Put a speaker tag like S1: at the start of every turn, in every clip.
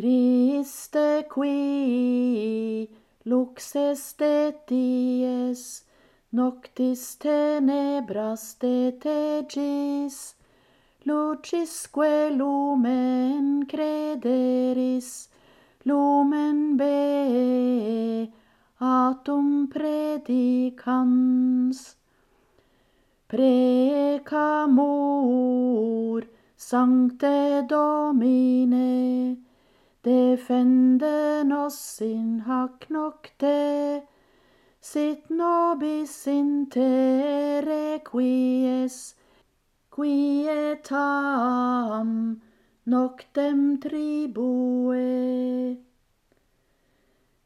S1: Christe qui lux est dies, noctis tenebras detegis lucis lucisque lumen crederis, lumen be atum predicans. Precamur, sancte Domine, defende nos in hac nocte, sit nobis in terre quies, quietam noctem tribue.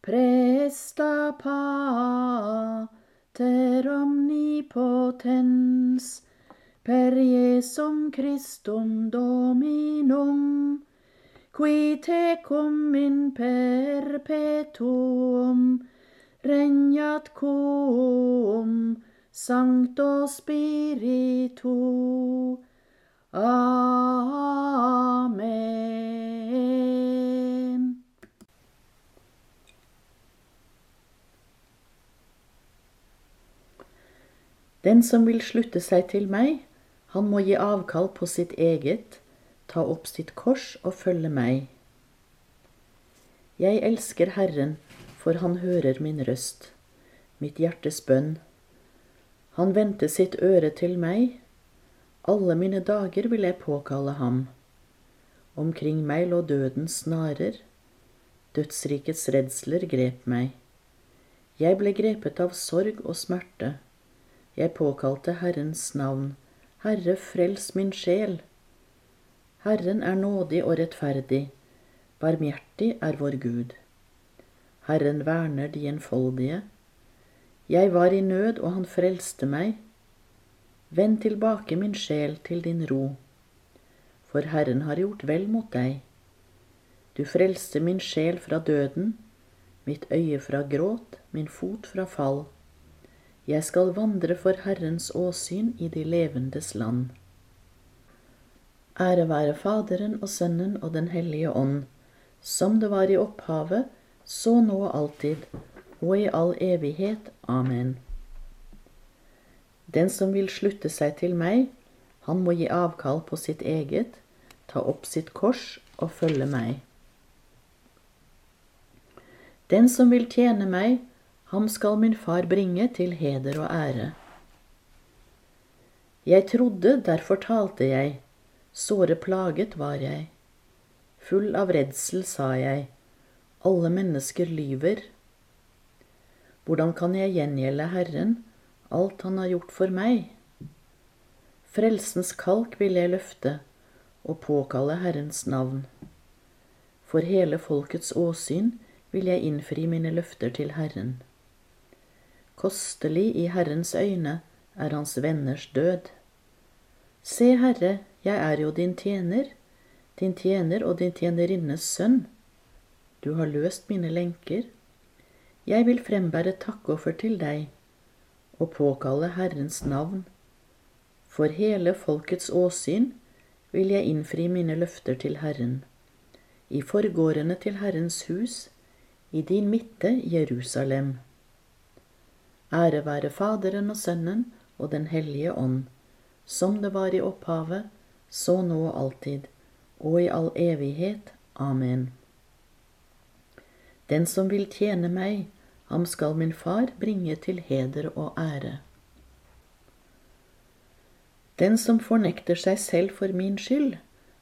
S1: Presta pater omnipotens, per Iesum Christum Dominum, qui tecum in perpetuum regnat cum Sancto Spiritu. Amen. Den som vil slutte seg til meg, han må gi avkall på sitt eget, ta opp sitt kors og følge meg. Jeg elsker Herren, for han hører min røst, mitt hjertes bønn. Han vendte sitt øre til meg, alle mine dager vil jeg påkalle ham. Omkring meg lå dødens snarer, dødsrikets redsler grep meg. Jeg ble grepet av sorg og smerte. Jeg påkalte Herrens navn. Herre, frels min sjel. Herren er nådig og rettferdig. Barmhjertig er vår Gud. Herren verner de enfoldige. Jeg var i nød, og han frelste meg. Vend tilbake min sjel til din ro, for Herren har gjort vel mot deg. Du frelste min sjel fra døden, mitt øye fra gråt, min fot fra fall. Jeg skal vandre for Herrens åsyn i de levendes land. Ære være Faderen og Sønnen og Den hellige ånd, som det var i opphavet, så nå og alltid, og i all evighet. Amen. Den som vil slutte seg til meg, han må gi avkall på sitt eget, ta opp sitt kors og følge meg. Den som vil tjene meg, ham skal min far bringe til heder og ære. Jeg trodde, derfor talte jeg, såre plaget var jeg. Full av redsel sa jeg, alle mennesker lyver. Hvordan kan jeg gjengjelde Herren alt Han har gjort for meg? Frelsens kalk vil jeg løfte og påkalle Herrens navn. For hele folkets åsyn vil jeg innfri mine løfter til Herren. Kostelig i Herrens øyne er hans venners død. Se, Herre, jeg er jo din tjener, din tjener og din tjenerinnes sønn. Du har løst mine lenker. Jeg vil frembære takkoffer til deg og påkalle Herrens navn. For hele folkets åsyn vil jeg innfri mine løfter til Herren. I forgårdene til Herrens hus, i din midte, Jerusalem. Ære være Faderen og Sønnen og Den hellige ånd, som det var i opphavet, så nå og alltid, og i all evighet. Amen. Den som vil tjene meg, ham skal min far bringe til heder og ære. Den som fornekter seg selv for min skyld,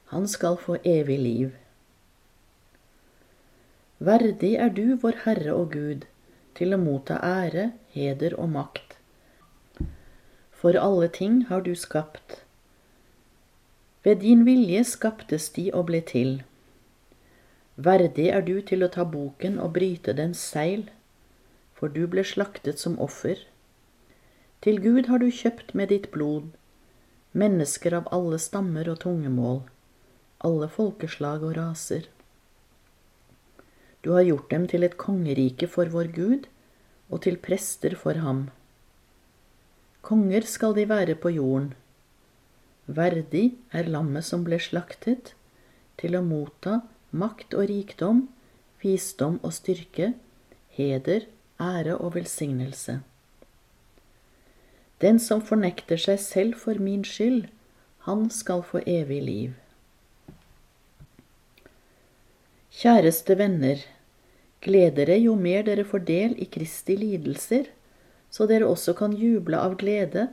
S1: han skal få evig liv. Verdig er du, vår Herre og Gud, til å motta ære, heder og makt. For alle ting har du skapt. Ved din vilje skaptes de og ble til. Verdig er du til å ta boken og bryte dens seil, for du ble slaktet som offer. Til Gud har du kjøpt med ditt blod mennesker av alle stammer og tungemål, alle folkeslag og raser. Du har gjort dem til et kongerike for vår Gud og til prester for ham. Konger skal de være på jorden. Verdig er lammet som ble slaktet, til å motta makt og rikdom, visdom og styrke, heder, ære og velsignelse. Den som fornekter seg selv for min skyld, han skal få evig liv. Kjæreste venner, gled dere jo mer dere får del i Kristi lidelser, så dere også kan juble av glede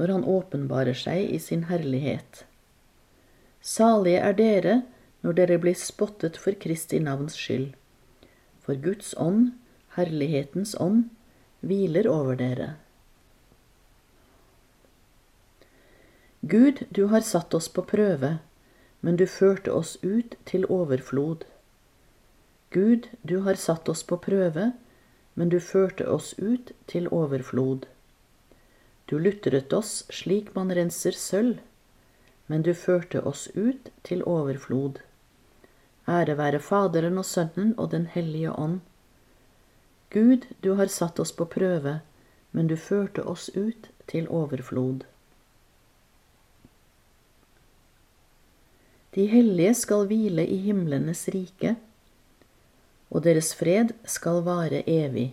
S1: når Han åpenbarer seg i sin herlighet. Salige er dere når dere blir spottet for Kristi navns skyld. For Guds ånd, herlighetens ånd, hviler over dere. Gud, du har satt oss på prøve, men du førte oss ut til overflod. Gud, du har satt oss på prøve, men du førte oss ut til overflod. Du lutret oss slik man renser sølv, men du førte oss ut til overflod. Ære være Faderen og Sønnen og Den hellige ånd. Gud, du har satt oss på prøve, men du førte oss ut til overflod. De hellige skal hvile i himlenes rike, og deres fred skal vare evig.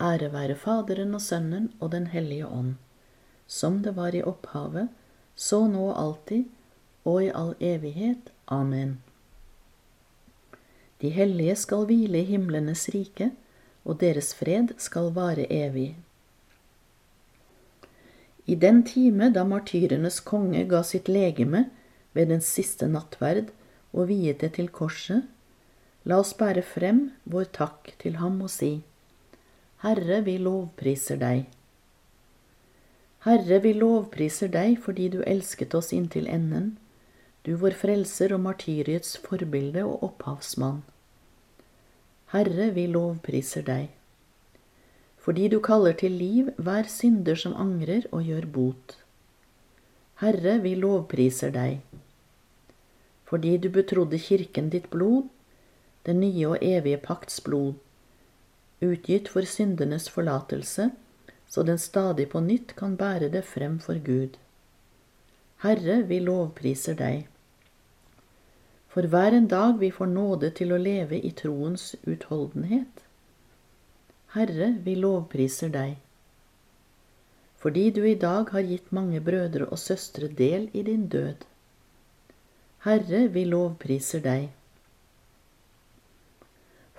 S1: Ære være Faderen og Sønnen og Den hellige ånd, som det var i opphavet, så nå og alltid, og i all evighet. Amen. De hellige skal hvile i himlenes rike, og deres fred skal vare evig. I den time da martyrenes konge ga sitt legeme ved den siste nattverd og viet det til korset, la oss bære frem vår takk til ham og si, Herre, vi lovpriser deg. Herre, vi lovpriser deg fordi du elsket oss inntil enden du vår frelser og martyriets forbilde og opphavsmann. Herre, vi lovpriser deg. Fordi du kaller til liv hver synder som angrer og gjør bot. Herre, vi lovpriser deg. Fordi du betrodde kirken ditt blod, den nye og evige pakts blod, utgitt for syndenes forlatelse, så den stadig på nytt kan bære det frem for Gud. Herre, vi lovpriser deg. For hver en dag vi får nåde til å leve i troens utholdenhet. Herre, vi lovpriser deg. Fordi du i dag har gitt mange brødre og søstre del i din død. Herre, vi lovpriser deg.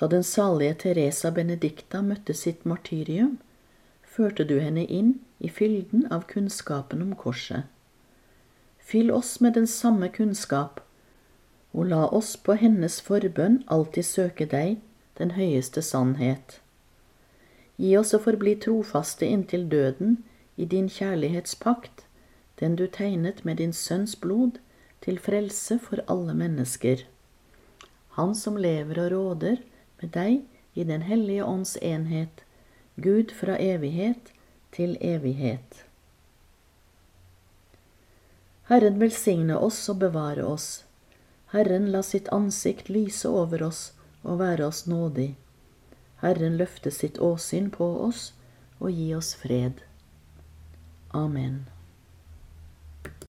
S1: da den salige Teresa Benedicta møtte sitt martyrium, førte du henne inn i fylden av kunnskapen om korset. Fyll oss med den samme kunnskap, og la oss på hennes forbønn alltid søke deg, den høyeste sannhet. Gi oss å forbli trofaste inntil døden i din kjærlighetspakt, den du tegnet med din sønns blod, til frelse for alle mennesker. Han som lever og råder med deg i Den hellige ånds enhet, Gud fra evighet til evighet. Herren velsigne oss og bevare oss. Herren la sitt ansikt lyse over oss og være oss nådig. Herren løfte sitt åsyn på oss og gi oss fred. Amen.